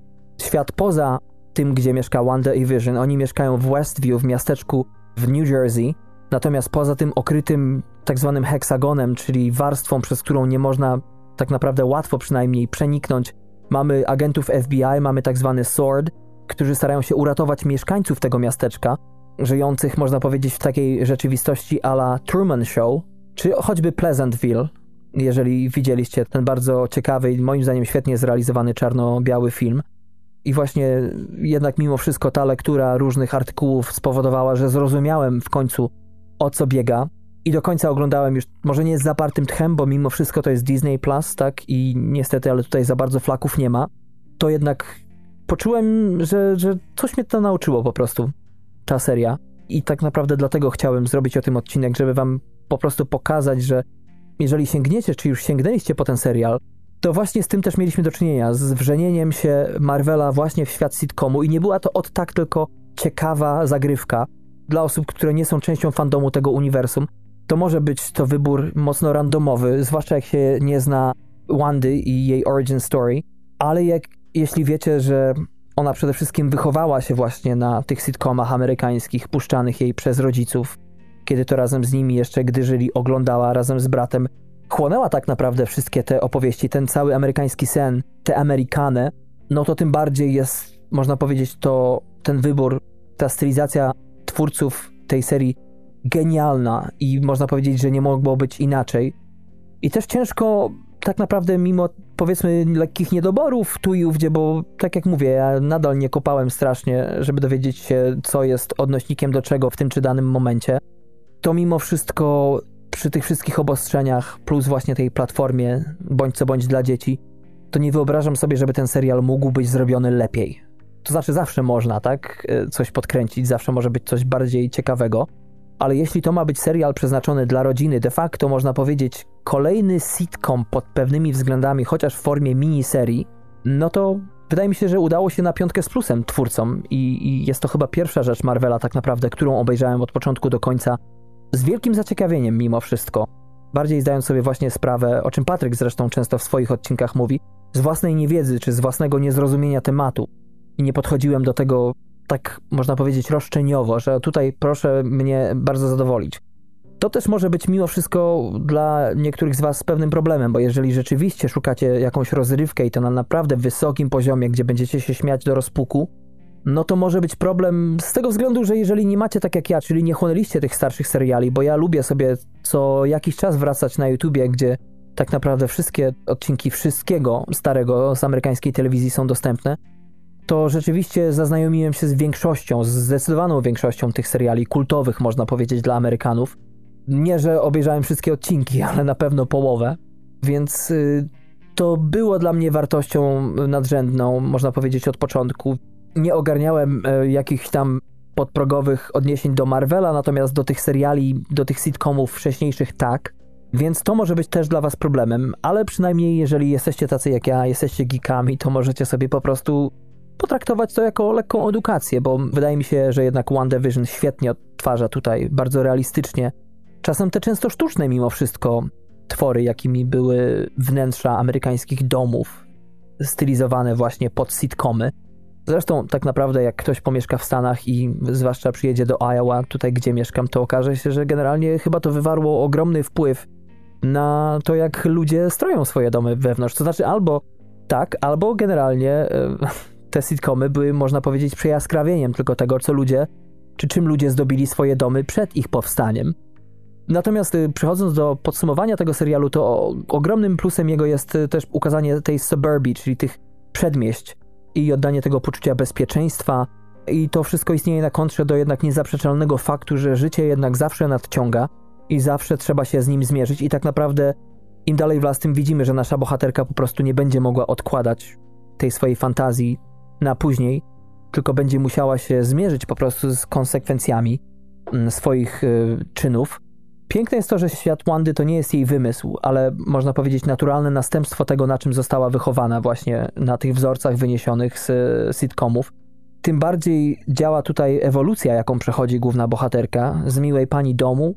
świat poza tym, gdzie mieszka Wanda i Vision. Oni mieszkają w Westview, w miasteczku w New Jersey. Natomiast poza tym okrytym tak zwanym heksagonem, czyli warstwą, przez którą nie można tak naprawdę łatwo przynajmniej przeniknąć, mamy agentów FBI, mamy tak zwany SWORD, którzy starają się uratować mieszkańców tego miasteczka, żyjących, można powiedzieć, w takiej rzeczywistości a la Truman Show, czy choćby Pleasantville, jeżeli widzieliście ten bardzo ciekawy i moim zdaniem świetnie zrealizowany czarno-biały film. I właśnie jednak mimo wszystko ta lektura różnych artykułów spowodowała, że zrozumiałem w końcu o co biega i do końca oglądałem już, może nie z zapartym tchem, bo mimo wszystko to jest Disney Plus, tak? I niestety, ale tutaj za bardzo flaków nie ma. To jednak poczułem, że, że coś mnie to nauczyło po prostu, ta seria. I tak naprawdę dlatego chciałem zrobić o tym odcinek, żeby wam po prostu pokazać, że jeżeli sięgniecie, czy już sięgnęliście po ten serial, to właśnie z tym też mieliśmy do czynienia, z wrzenieniem się Marvela właśnie w świat sitcomu i nie była to od tak tylko ciekawa zagrywka dla osób, które nie są częścią fandomu tego uniwersum. To może być to wybór mocno randomowy, zwłaszcza jak się nie zna Wandy i jej origin story, ale jak, jeśli wiecie, że ona przede wszystkim wychowała się właśnie na tych sitcomach amerykańskich puszczanych jej przez rodziców, kiedy to razem z nimi jeszcze, gdy żyli, oglądała razem z bratem, chłonęła tak naprawdę wszystkie te opowieści, ten cały amerykański sen, te Amerykane, no to tym bardziej jest, można powiedzieć, to ten wybór, ta stylizacja twórców tej serii genialna i można powiedzieć, że nie mogło być inaczej. I też ciężko tak naprawdę mimo powiedzmy lekkich niedoborów tu i ówdzie, bo tak jak mówię, ja nadal nie kopałem strasznie, żeby dowiedzieć się, co jest odnośnikiem do czego w tym czy danym momencie to mimo wszystko przy tych wszystkich obostrzeniach, plus właśnie tej platformie, bądź co bądź dla dzieci, to nie wyobrażam sobie, żeby ten serial mógł być zrobiony lepiej. To znaczy, zawsze można, tak? E, coś podkręcić, zawsze może być coś bardziej ciekawego. Ale jeśli to ma być serial przeznaczony dla rodziny, de facto można powiedzieć kolejny sitcom pod pewnymi względami, chociaż w formie miniserii, no to wydaje mi się, że udało się na piątkę z plusem twórcom i, i jest to chyba pierwsza rzecz Marvela tak naprawdę, którą obejrzałem od początku do końca z wielkim zaciekawieniem mimo wszystko. Bardziej zdając sobie właśnie sprawę, o czym Patryk zresztą często w swoich odcinkach mówi, z własnej niewiedzy czy z własnego niezrozumienia tematu. I nie podchodziłem do tego tak, można powiedzieć, roszczeniowo, że tutaj proszę mnie bardzo zadowolić. To też może być mimo wszystko dla niektórych z Was pewnym problemem, bo jeżeli rzeczywiście szukacie jakąś rozrywkę i to na naprawdę wysokim poziomie, gdzie będziecie się śmiać do rozpuku, no to może być problem z tego względu, że jeżeli nie macie tak jak ja, czyli nie chłonęliście tych starszych seriali, bo ja lubię sobie co jakiś czas wracać na YouTubie, gdzie tak naprawdę wszystkie odcinki wszystkiego starego z amerykańskiej telewizji są dostępne, to rzeczywiście zaznajomiłem się z większością, z zdecydowaną większością tych seriali kultowych, można powiedzieć, dla Amerykanów. Nie, że obejrzałem wszystkie odcinki, ale na pewno połowę. Więc y, to było dla mnie wartością nadrzędną, można powiedzieć, od początku. Nie ogarniałem y, jakichś tam podprogowych odniesień do Marvela, natomiast do tych seriali, do tych sitcomów wcześniejszych tak. Więc to może być też dla was problemem, ale przynajmniej jeżeli jesteście tacy jak ja, jesteście geekami, to możecie sobie po prostu potraktować to jako lekką edukację, bo wydaje mi się, że jednak WandaVision świetnie odtwarza tutaj, bardzo realistycznie. Czasem te często sztuczne mimo wszystko twory, jakimi były wnętrza amerykańskich domów, stylizowane właśnie pod sitcomy. Zresztą tak naprawdę jak ktoś pomieszka w Stanach i zwłaszcza przyjedzie do Iowa, tutaj gdzie mieszkam, to okaże się, że generalnie chyba to wywarło ogromny wpływ na to, jak ludzie stroją swoje domy wewnątrz. To znaczy albo tak, albo generalnie e, te sitcomy były, można powiedzieć, przejaskrawieniem tylko tego, co ludzie, czy czym ludzie zdobili swoje domy przed ich powstaniem. Natomiast y, przechodząc do podsumowania tego serialu, to ogromnym plusem jego jest y, też ukazanie tej suburbii, czyli tych przedmieść i oddanie tego poczucia bezpieczeństwa. I to wszystko istnieje na kontrze do jednak niezaprzeczalnego faktu, że życie jednak zawsze nadciąga i zawsze trzeba się z nim zmierzyć. I tak naprawdę im dalej w las, tym widzimy, że nasza bohaterka po prostu nie będzie mogła odkładać tej swojej fantazji na później, tylko będzie musiała się zmierzyć po prostu z konsekwencjami mm, swoich y, czynów. Piękne jest to, że świat Wandy to nie jest jej wymysł, ale można powiedzieć naturalne następstwo tego, na czym została wychowana właśnie na tych wzorcach wyniesionych z sitcomów. Tym bardziej działa tutaj ewolucja, jaką przechodzi główna bohaterka z miłej pani domu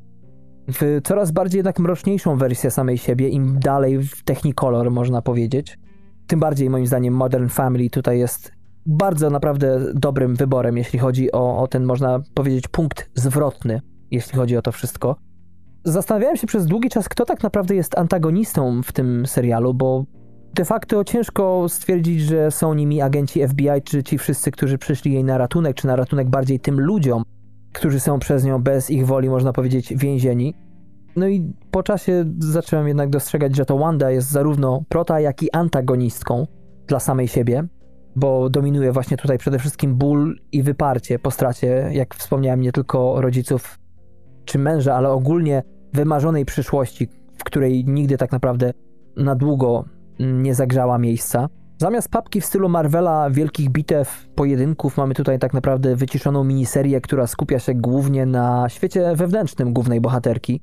w coraz bardziej jednak mroczniejszą wersję samej siebie, im dalej w Technicolor, można powiedzieć. Tym bardziej moim zdaniem Modern Family tutaj jest bardzo naprawdę dobrym wyborem, jeśli chodzi o, o ten, można powiedzieć, punkt zwrotny, jeśli chodzi o to wszystko. Zastanawiałem się przez długi czas, kto tak naprawdę jest antagonistą w tym serialu, bo de facto ciężko stwierdzić, że są nimi agenci FBI, czy ci wszyscy, którzy przyszli jej na ratunek, czy na ratunek bardziej tym ludziom, którzy są przez nią bez ich woli, można powiedzieć, więzieni. No i po czasie zacząłem jednak dostrzegać, że to Wanda jest zarówno prota, jak i antagonistką dla samej siebie, bo dominuje właśnie tutaj przede wszystkim ból i wyparcie po stracie, jak wspomniałem, nie tylko rodziców czy męża, ale ogólnie wymarzonej przyszłości, w której nigdy tak naprawdę na długo nie zagrzała miejsca. Zamiast papki w stylu Marvela, wielkich bitew, pojedynków, mamy tutaj tak naprawdę wyciszoną miniserię, która skupia się głównie na świecie wewnętrznym głównej bohaterki.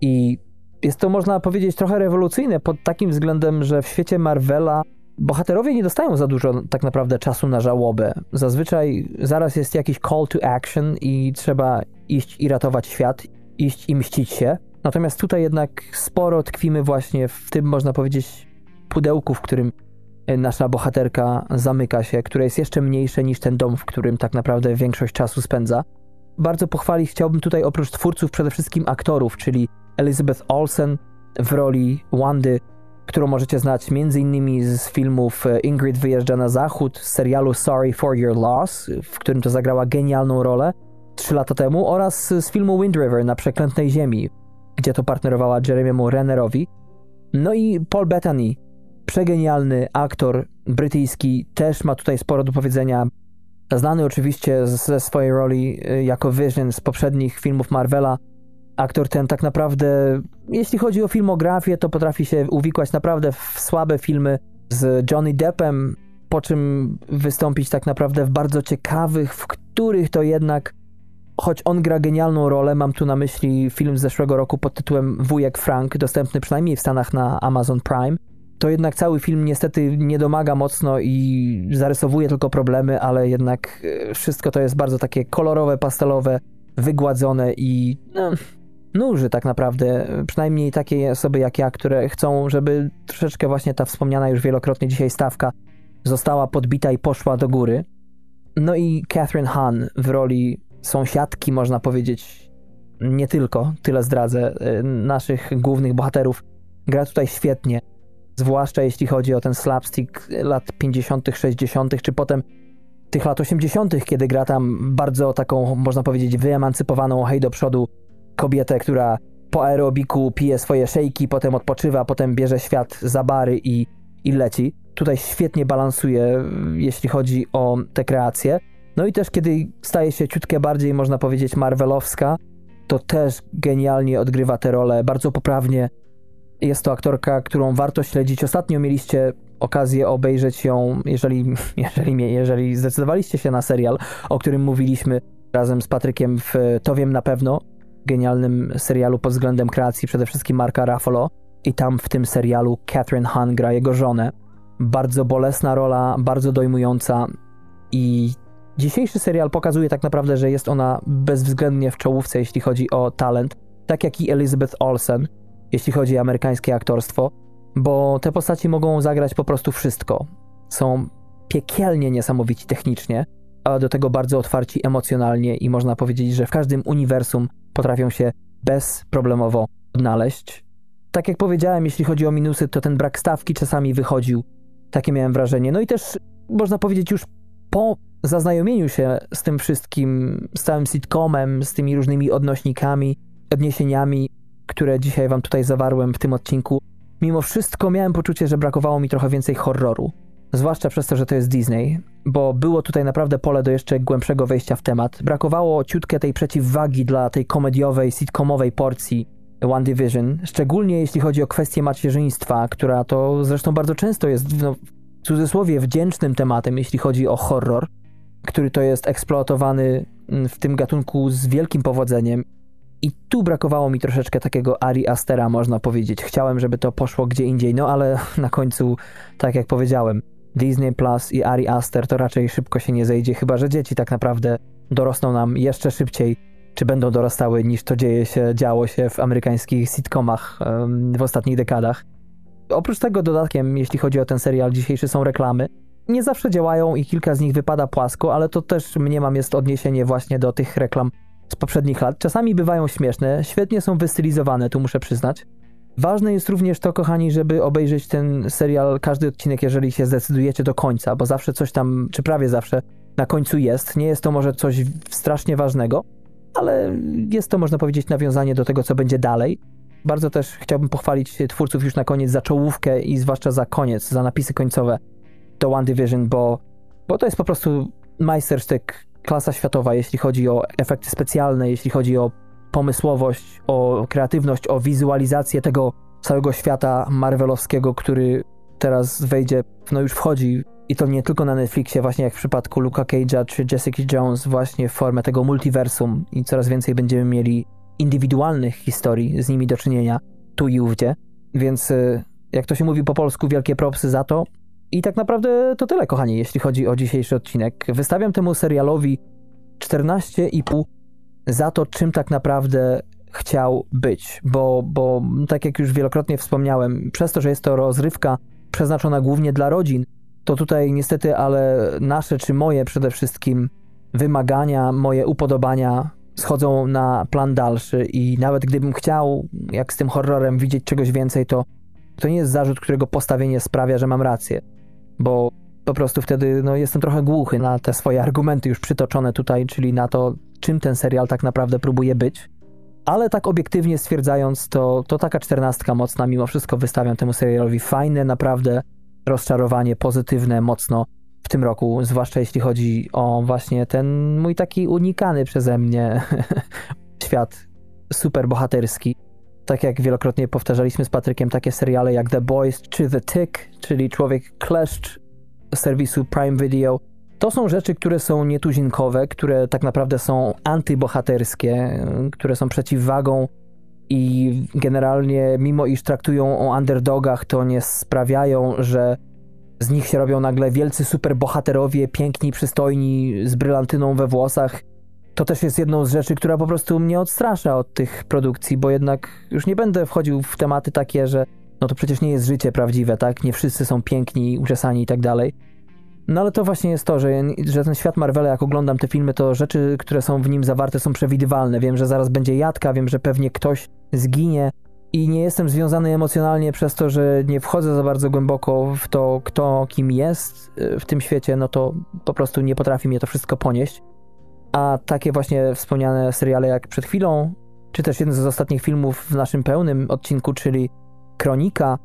I jest to, można powiedzieć, trochę rewolucyjne pod takim względem, że w świecie Marvela bohaterowie nie dostają za dużo tak naprawdę czasu na żałobę. Zazwyczaj zaraz jest jakiś call to action i trzeba iść i ratować świat, iść i mścić się. Natomiast tutaj jednak sporo tkwimy właśnie w tym, można powiedzieć, pudełku, w którym e, nasza bohaterka zamyka się, które jest jeszcze mniejsze niż ten dom, w którym tak naprawdę większość czasu spędza. Bardzo pochwalić chciałbym tutaj oprócz twórców przede wszystkim aktorów, czyli Elizabeth Olsen w roli Wandy, którą możecie znać m.in. z filmów e, Ingrid wyjeżdża na zachód, z serialu Sorry for Your Loss, w którym to zagrała genialną rolę trzy lata temu, oraz z filmu Wind River na Przeklętnej Ziemi, gdzie to partnerowała Jeremiemu Rennerowi. No i Paul Bettany, przegenialny aktor brytyjski, też ma tutaj sporo do powiedzenia. Znany oczywiście ze swojej roli e, jako Vision z poprzednich filmów Marvela, aktor ten tak naprawdę, jeśli chodzi o filmografię, to potrafi się uwikłać naprawdę w słabe filmy z Johnny Deppem, po czym wystąpić tak naprawdę w bardzo ciekawych, w których to jednak, choć on gra genialną rolę, mam tu na myśli film z zeszłego roku pod tytułem Wujek Frank, dostępny przynajmniej w Stanach na Amazon Prime, to jednak cały film niestety nie domaga mocno i zarysowuje tylko problemy, ale jednak e, wszystko to jest bardzo takie kolorowe, pastelowe, wygładzone i no, nuży tak naprawdę, przynajmniej takie osoby jak ja, które chcą, żeby troszeczkę właśnie ta wspomniana już wielokrotnie dzisiaj stawka została podbita i poszła do góry. No i Catherine Hahn w roli sąsiadki, można powiedzieć, nie tylko, tyle zdradzę, y, naszych głównych bohaterów, gra tutaj świetnie. Zwłaszcza jeśli chodzi o ten slapstick lat 50., 60., czy potem tych lat 80., kiedy gra tam bardzo taką, można powiedzieć, wyemancypowaną hej do przodu kobietę, która po aerobiku pije swoje szejki, potem odpoczywa, potem bierze świat za bary i, i leci. Tutaj świetnie balansuje, jeśli chodzi o te kreacje. No i też kiedy staje się ciutkę bardziej, można powiedzieć, marvelowska, to też genialnie odgrywa tę rolę, bardzo poprawnie. Jest to aktorka, którą warto śledzić. Ostatnio mieliście okazję obejrzeć ją, jeżeli, jeżeli, jeżeli zdecydowaliście się na serial, o którym mówiliśmy razem z Patrykiem w To Wiem Na Pewno, genialnym serialu pod względem kreacji, przede wszystkim Marka Ruffalo. I tam w tym serialu Catherine Hahn gra jego żonę. Bardzo bolesna rola, bardzo dojmująca i dzisiejszy serial pokazuje tak naprawdę, że jest ona bezwzględnie w czołówce, jeśli chodzi o talent, tak jak i Elizabeth Olsen, jeśli chodzi o amerykańskie aktorstwo, bo te postaci mogą zagrać po prostu wszystko. Są piekielnie niesamowici technicznie, a do tego bardzo otwarci emocjonalnie i można powiedzieć, że w każdym uniwersum potrafią się bezproblemowo odnaleźć. Tak jak powiedziałem, jeśli chodzi o minusy, to ten brak stawki czasami wychodził. Takie miałem wrażenie. No i też można powiedzieć już po zaznajomieniu się z tym wszystkim, z całym sitcomem, z tymi różnymi odnośnikami, odniesieniami, które dzisiaj wam tutaj zawarłem w tym odcinku, mimo wszystko miałem poczucie, że brakowało mi trochę więcej horroru. Zwłaszcza przez to, że to jest Disney, bo było tutaj naprawdę pole do jeszcze głębszego wejścia w temat. Brakowało ciutkę tej przeciwwagi dla tej komediowej, sitcomowej porcji One Division, szczególnie jeśli chodzi o kwestię macierzyństwa, która to zresztą bardzo często jest no, w cudzysłowie wdzięcznym tematem, jeśli chodzi o horror, który to jest eksploatowany mm, w tym gatunku z wielkim powodzeniem. I tu brakowało mi troszeczkę takiego Ari Astera, można powiedzieć. Chciałem, żeby to poszło gdzie indziej, no ale na końcu, tak jak powiedziałem, Disney Plus i Ari Aster to raczej szybko się nie zejdzie, chyba że dzieci tak naprawdę dorosną nam jeszcze szybciej, czy będą dorastały niż to dzieje się, działo się w amerykańskich sitcomach w ostatnich dekadach. Oprócz tego dodatkiem, jeśli chodzi o ten serial dzisiejszy, są reklamy. Nie zawsze działają i kilka z nich wypada płasko, ale to też mniemam jest odniesienie właśnie do tych reklam z poprzednich lat. Czasami bywają śmieszne, świetnie są wystylizowane, tu muszę przyznać. Ważne jest również to, kochani, żeby obejrzeć ten serial, każdy odcinek, jeżeli się zdecydujecie do końca, bo zawsze coś tam, czy prawie zawsze, na końcu jest. Nie jest to może coś strasznie ważnego, ale jest to, można powiedzieć, nawiązanie do tego, co będzie dalej. Bardzo też chciałbym pochwalić twórców już na koniec za czołówkę i zwłaszcza za koniec, za napisy końcowe do One Division, bo, bo to jest po prostu majstersztyk, klasa światowa, jeśli chodzi o efekty specjalne, jeśli chodzi o pomysłowość, o kreatywność, o wizualizację tego całego świata marvelowskiego, który teraz wejdzie, no już wchodzi i to nie tylko na Netflixie, właśnie jak w przypadku Luka Cage'a czy Jessica Jones, właśnie w formę tego multiversum i coraz więcej będziemy mieli indywidualnych historii z nimi do czynienia tu i ówdzie. Więc y, jak to się mówi po polsku, wielkie propsy za to. I tak naprawdę to tyle, kochani, jeśli chodzi o dzisiejszy odcinek. Wystawiam temu serialowi 14,5 za to, czym tak naprawdę chciał być, bo, bo tak jak już wielokrotnie wspomniałem, przez to, że jest to rozrywka przeznaczona głównie dla rodzin, to tutaj niestety, ale nasze czy moje przede wszystkim wymagania, moje upodobania schodzą na plan dalszy i nawet gdybym chciał, jak z tym horrorem, widzieć czegoś więcej, to to nie jest zarzut, którego postawienie sprawia, że mam rację, bo po prostu wtedy no, jestem trochę głuchy na te swoje argumenty już przytoczone tutaj, czyli na to, czym ten serial tak naprawdę próbuje być. Ale tak obiektywnie stwierdzając, to, to taka czternastka mocna, mimo wszystko wystawiam temu serialowi fajne, naprawdę rozczarowanie pozytywne mocno w tym roku, zwłaszcza jeśli chodzi o właśnie ten mój taki unikany przeze mnie świat superbohaterski. Tak jak wielokrotnie powtarzaliśmy z Patrykiem, takie seriale jak The Boys czy The Tick, czyli Człowiek Kleszcz serwisu Prime Video, to są rzeczy, które są nietuzinkowe, które tak naprawdę są antybohaterskie, które są przeciwwagą i generalnie, mimo iż traktują o underdogach, to nie sprawiają, że z nich się robią nagle wielcy superbohaterowie, piękni, przystojni, z brylantyną we włosach. To też jest jedną z rzeczy, która po prostu mnie odstrasza od tych produkcji, bo jednak już nie będę wchodził w tematy takie, że no to przecież nie jest życie prawdziwe, tak? Nie wszyscy są piękni, uczesani i tak dalej. No ale to właśnie jest to, że, że ten świat Marvela, jak oglądam te filmy, to rzeczy, które są w nim zawarte, są przewidywalne. Wiem, że zaraz będzie jadka, wiem, że pewnie ktoś zginie i nie jestem związany emocjonalnie przez to, że nie wchodzę za bardzo głęboko w to, kto kim jest y, w tym świecie, no to po prostu nie potrafi mnie to wszystko ponieść. A takie właśnie wspomniane seriale jak przed chwilą, czy też jeden z ostatnich filmów w naszym pełnym odcinku, czyli Kronika,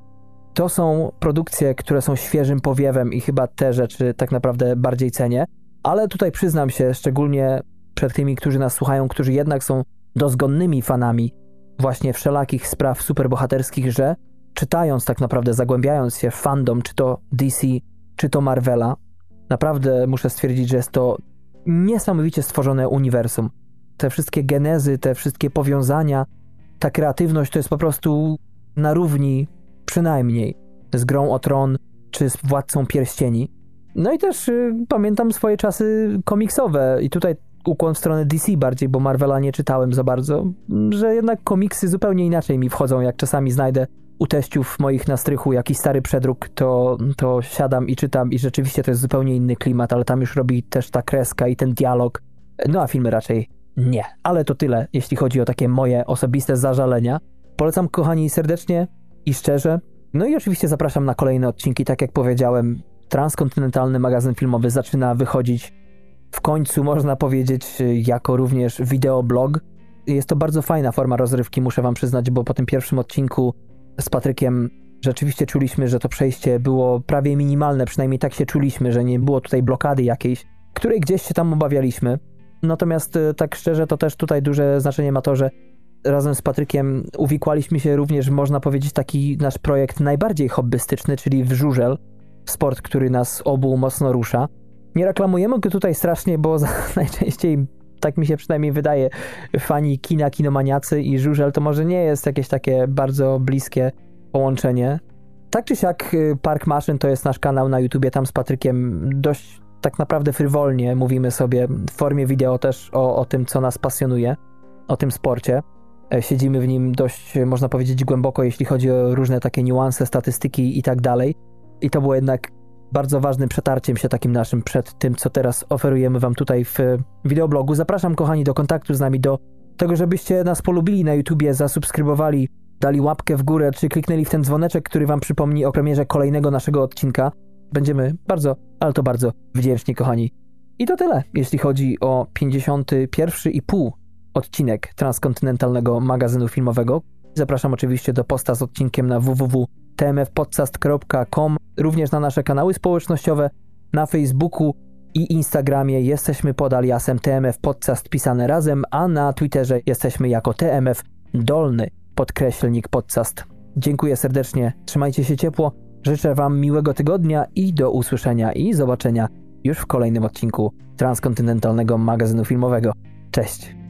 to są produkcje, które są świeżym powiewem i chyba te rzeczy tak naprawdę bardziej cenię. Ale tutaj przyznam się, szczególnie przed tymi, którzy nas słuchają, którzy jednak są dozgonnymi fanami właśnie wszelakich spraw superbohaterskich, że czytając tak naprawdę, zagłębiając się w fandom, czy to DC, czy to Marvela, naprawdę muszę stwierdzić, że jest to niesamowicie stworzone uniwersum. Te wszystkie genezy, te wszystkie powiązania, ta kreatywność to jest po prostu na równi przynajmniej z Grą o Tron czy z Władcą Pierścieni. No i też y, pamiętam swoje czasy komiksowe i tutaj ukłon w stronę DC bardziej, bo Marvela nie czytałem za bardzo, że jednak komiksy zupełnie inaczej mi wchodzą, jak czasami znajdę u teściów moich na strychu jakiś stary przedruk, to, to siadam i czytam i rzeczywiście to jest zupełnie inny klimat, ale tam już robi też ta kreska i ten dialog. No a filmy raczej nie. Ale to tyle, jeśli chodzi o takie moje osobiste zażalenia. Polecam kochani serdecznie i szczerze. No i oczywiście zapraszam na kolejne odcinki, tak jak powiedziałem. Transkontynentalny magazyn filmowy zaczyna wychodzić w końcu, można powiedzieć, jako również wideoblog. Jest to bardzo fajna forma rozrywki, muszę wam przyznać, bo po tym pierwszym odcinku z Patrykiem rzeczywiście czuliśmy, że to przejście było prawie minimalne, przynajmniej tak się czuliśmy, że nie było tutaj blokady jakiejś, której gdzieś się tam obawialiśmy. Natomiast e, tak szczerze, to też tutaj duże znaczenie ma to, że razem z Patrykiem uwikłaliśmy się również, można powiedzieć, taki nasz projekt najbardziej hobbystyczny, czyli w żużel, sport, który nas obu mocno rusza. Nie reklamujemy go tutaj strasznie, bo najczęściej, tak mi się przynajmniej wydaje, fani kina, kinomaniacy i żużel to może nie jest jakieś takie bardzo bliskie połączenie. Tak czy siak, y, Park Maszyn to jest nasz kanał na YouTubie, tam z Patrykiem dość tak naprawdę frywolnie mówimy sobie w formie wideo też o, o tym, co nas pasjonuje, o tym sporcie. E, siedzimy w nim dość, można powiedzieć, głęboko, jeśli chodzi o różne takie niuanse, statystyki i tak dalej. I to było jednak bardzo ważnym przetarciem się takim naszym przed tym, co teraz oferujemy Wam tutaj w wideoblogu. Zapraszam, kochani, do kontaktu z nami, do tego, żebyście nas polubili na YouTubie, zasubskrybowali, dali łapkę w górę, czy kliknęli w ten dzwoneczek, który Wam przypomni o premierze kolejnego naszego odcinka. Będziemy bardzo, ale to bardzo wdzięczni, kochani. I to tyle, jeśli chodzi o 51,5 odcinek transkontynentalnego magazynu filmowego. Zapraszam oczywiście do posta z odcinkiem na www.tmfpodcast.com, również na nasze kanały społecznościowe, na Facebooku i Instagramie jesteśmy pod aliasem TMF Podcast pisane razem, a na Twitterze jesteśmy jako TMF Dolny podkreślnik podcast. Dziękuję serdecznie, trzymajcie się ciepło, życzę Wam miłego tygodnia i do usłyszenia i zobaczenia już w kolejnym odcinku transkontynentalnego magazynu filmowego. Cześć!